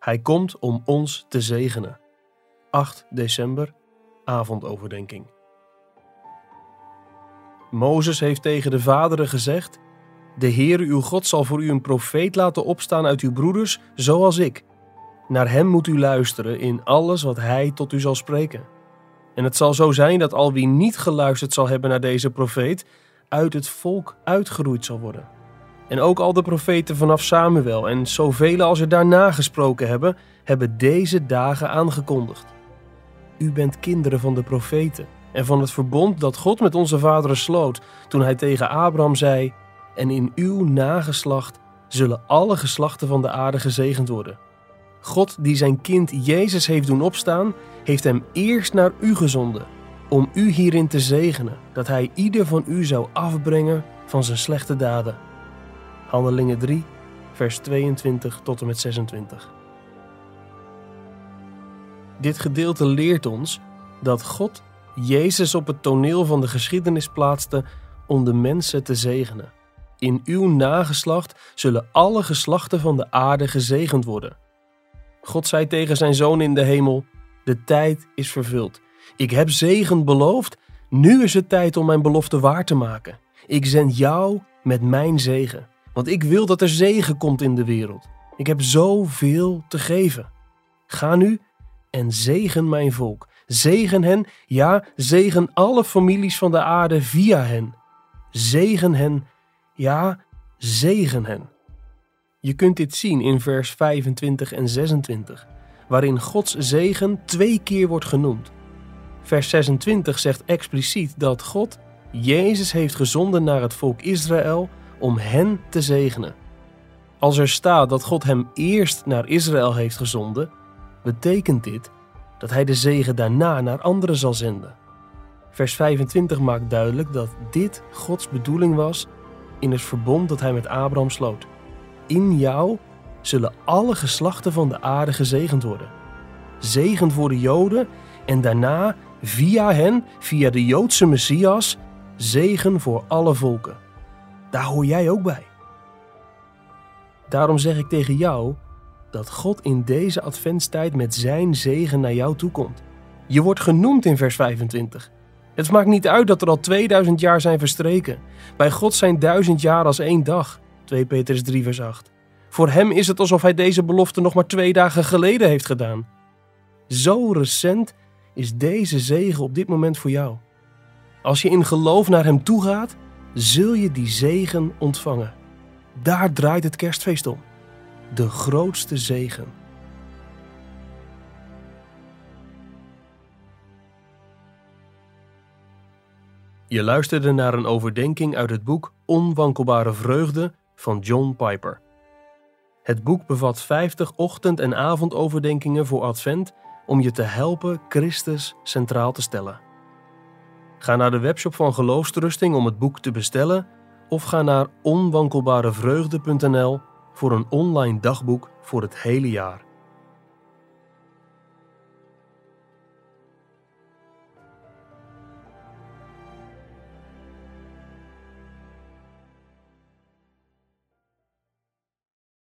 Hij komt om ons te zegenen. 8 december, avondoverdenking. Mozes heeft tegen de vaderen gezegd: De Heer uw God zal voor u een profeet laten opstaan uit uw broeders, zoals ik. Naar hem moet u luisteren in alles wat hij tot u zal spreken. En het zal zo zijn dat al wie niet geluisterd zal hebben naar deze profeet, uit het volk uitgeroeid zal worden. En ook al de profeten vanaf Samuel en zoveel als er daarna gesproken hebben, hebben deze dagen aangekondigd. U bent kinderen van de profeten en van het verbond dat God met onze vaderen sloot toen hij tegen Abraham zei: En in uw nageslacht zullen alle geslachten van de aarde gezegend worden. God die zijn kind Jezus heeft doen opstaan, heeft hem eerst naar u gezonden, om u hierin te zegenen, dat hij ieder van u zou afbrengen van zijn slechte daden. Handelingen 3, vers 22 tot en met 26. Dit gedeelte leert ons dat God Jezus op het toneel van de geschiedenis plaatste om de mensen te zegenen. In uw nageslacht zullen alle geslachten van de aarde gezegend worden. God zei tegen zijn zoon in de hemel: De tijd is vervuld. Ik heb zegen beloofd. Nu is het tijd om mijn belofte waar te maken. Ik zend jou met mijn zegen, want ik wil dat er zegen komt in de wereld. Ik heb zoveel te geven. Ga nu en zegen mijn volk. Zegen hen, ja, zegen alle families van de aarde via hen. Zegen hen, ja, zegen hen. Je kunt dit zien in vers 25 en 26, waarin Gods zegen twee keer wordt genoemd. Vers 26 zegt expliciet dat God Jezus heeft gezonden naar het volk Israël om hen te zegenen. Als er staat dat God hem eerst naar Israël heeft gezonden, betekent dit dat hij de zegen daarna naar anderen zal zenden. Vers 25 maakt duidelijk dat dit Gods bedoeling was in het verbond dat hij met Abraham sloot. In jou zullen alle geslachten van de aarde gezegend worden. Zegen voor de Joden en daarna via hen, via de Joodse Messias, zegen voor alle volken. Daar hoor jij ook bij. Daarom zeg ik tegen jou dat God in deze adventstijd met zijn zegen naar jou toe komt. Je wordt genoemd in vers 25. Het maakt niet uit dat er al 2000 jaar zijn verstreken. Bij God zijn duizend jaar als één dag. 2 Petrus 3 vers 8. Voor hem is het alsof hij deze belofte nog maar twee dagen geleden heeft gedaan. Zo recent is deze zegen op dit moment voor jou. Als je in geloof naar hem toe gaat, zul je die zegen ontvangen. Daar draait het kerstfeest om de grootste zegen. Je luisterde naar een overdenking uit het boek Onwankelbare Vreugde van John Piper. Het boek bevat 50 ochtend- en avondoverdenkingen voor Advent om je te helpen Christus centraal te stellen. Ga naar de webshop van Geloofsterusting om het boek te bestellen of ga naar onwankelbarevreugde.nl voor een online dagboek voor het hele jaar.